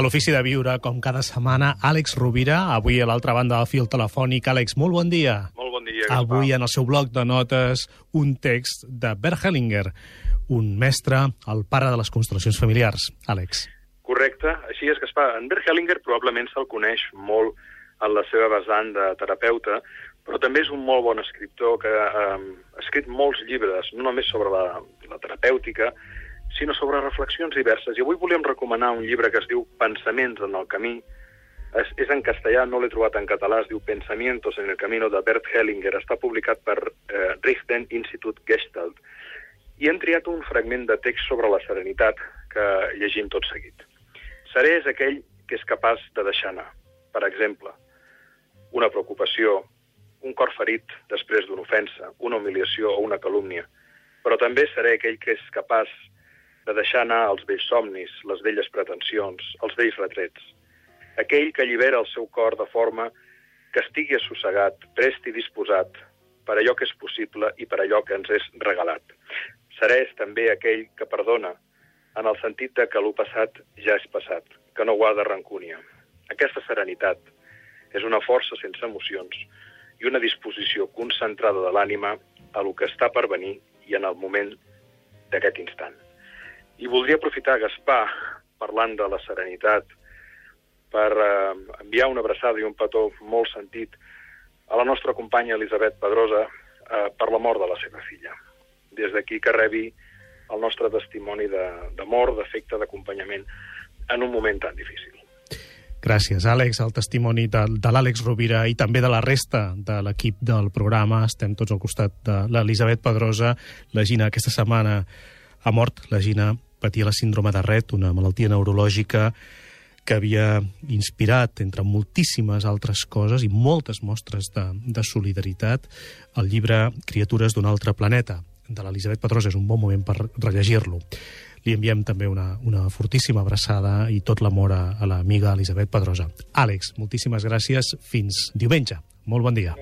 A l'Ofici de Viure, com cada setmana, Àlex Rovira, avui a l'altra banda del fil telefònic. Àlex, molt bon dia. Molt bon dia, Gaspar. Avui en el seu bloc de notes un text de Bert Hellinger, un mestre, el pare de les constel·lacions familiars. Àlex. Correcte, així és, Gaspar. En Bert Hellinger probablement se'l coneix molt en la seva vessant de terapeuta, però també és un molt bon escriptor que eh, ha escrit molts llibres, no només sobre la, la terapèutica, sinó sobre reflexions diverses. I avui volíem recomanar un llibre que es diu Pensaments en el camí. És, és en castellà, no l'he trobat en català, es diu Pensamientos en el camino de Bert Hellinger. Està publicat per eh, Richten Institut Gestalt. I hem triat un fragment de text sobre la serenitat que llegim tot seguit. Seré és aquell que és capaç de deixar anar. Per exemple, una preocupació, un cor ferit després d'una ofensa, una humiliació o una calúmnia. Però també seré aquell que és capaç de deixar anar els vells somnis, les velles pretensions, els vells retrets. Aquell que allibera el seu cor de forma que estigui assossegat, prest i disposat per allò que és possible i per allò que ens és regalat. Seré també aquell que perdona, en el sentit de que l'ho passat ja és passat, que no guarda rancúnia. Aquesta serenitat és una força sense emocions i una disposició concentrada de l'ànima a lo que està per venir i en el moment d'aquest instant. I voldria aprofitar, Gaspar, parlant de la serenitat, per eh, enviar una abraçada i un petó molt sentit a la nostra companya Elisabet Pedrosa eh, per la mort de la seva filla. Des d'aquí que rebi el nostre testimoni d'amor, de, d'afecte, d'acompanyament en un moment tan difícil. Gràcies, Àlex. El testimoni de, de l'Àlex Rovira i també de la resta de l'equip del programa. Estem tots al costat de l'Elisabet Pedrosa. La Gina aquesta setmana ha mort, la Gina patia la síndrome de Rett, una malaltia neurològica que havia inspirat, entre moltíssimes altres coses i moltes mostres de, de solidaritat, el llibre Criatures d'un altre planeta, de l'Elisabet Pedrosa. És un bon moment per rellegir-lo. Li enviem també una, una fortíssima abraçada i tot l'amor a, l'amiga Elisabet Pedrosa. Àlex, moltíssimes gràcies. Fins diumenge. Molt bon dia.